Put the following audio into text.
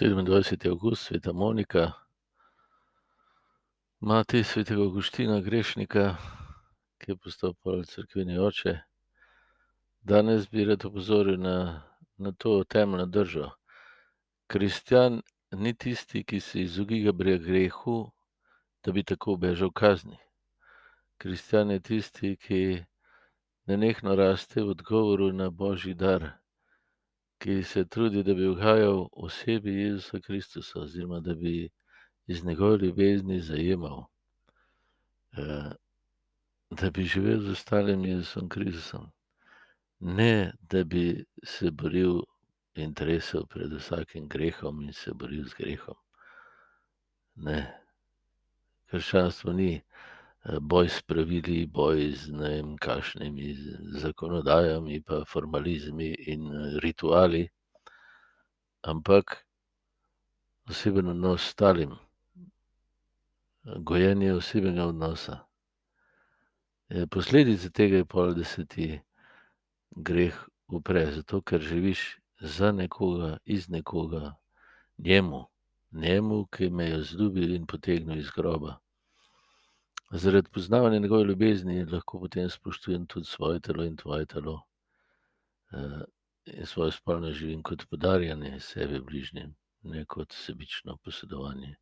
27. avgust, sveta Monika, mati svetega Avguština Grešnika, ki je postal pol cerkveni oče. Danes bi rad opozoril na, na to temeljno držo. Kristjan ni tisti, ki se izogiba grehu, da bi tako ubežal kazni. Kristjan je tisti, ki nenehno raste v odgovoru na božji dar, ki se trudi, da bi ugajal osebi Jezusa Kristusa, oziroma da bi iz njegove ljubezni zajemal, da bi živel z ostalim Jezusom Kristusom. Ne, da bi se boril in tresel pred vsakim grehom in se boril z grehom. Ne. Krščanstvo ni boj s pravili, boj z ne vem kakšnimi zakonodajami pa formalizmi in rituali, ampak oseben odnos s talim, gojenje osebnega odnosa. Posledica tega je pol, da se ti greh upre, zato ker živiš za nekoga, iz nekoga, njemu. Njemu, ki me je vzljubil in potegnil iz groba. Zaradi poznavanja njegove ljubezni lahko potem spoštujem tudi svoje telo in tvoje telo. Uh, in svojo spolno živim kot podarjanje sebe bližnjim, ne kot sebično posedovanje.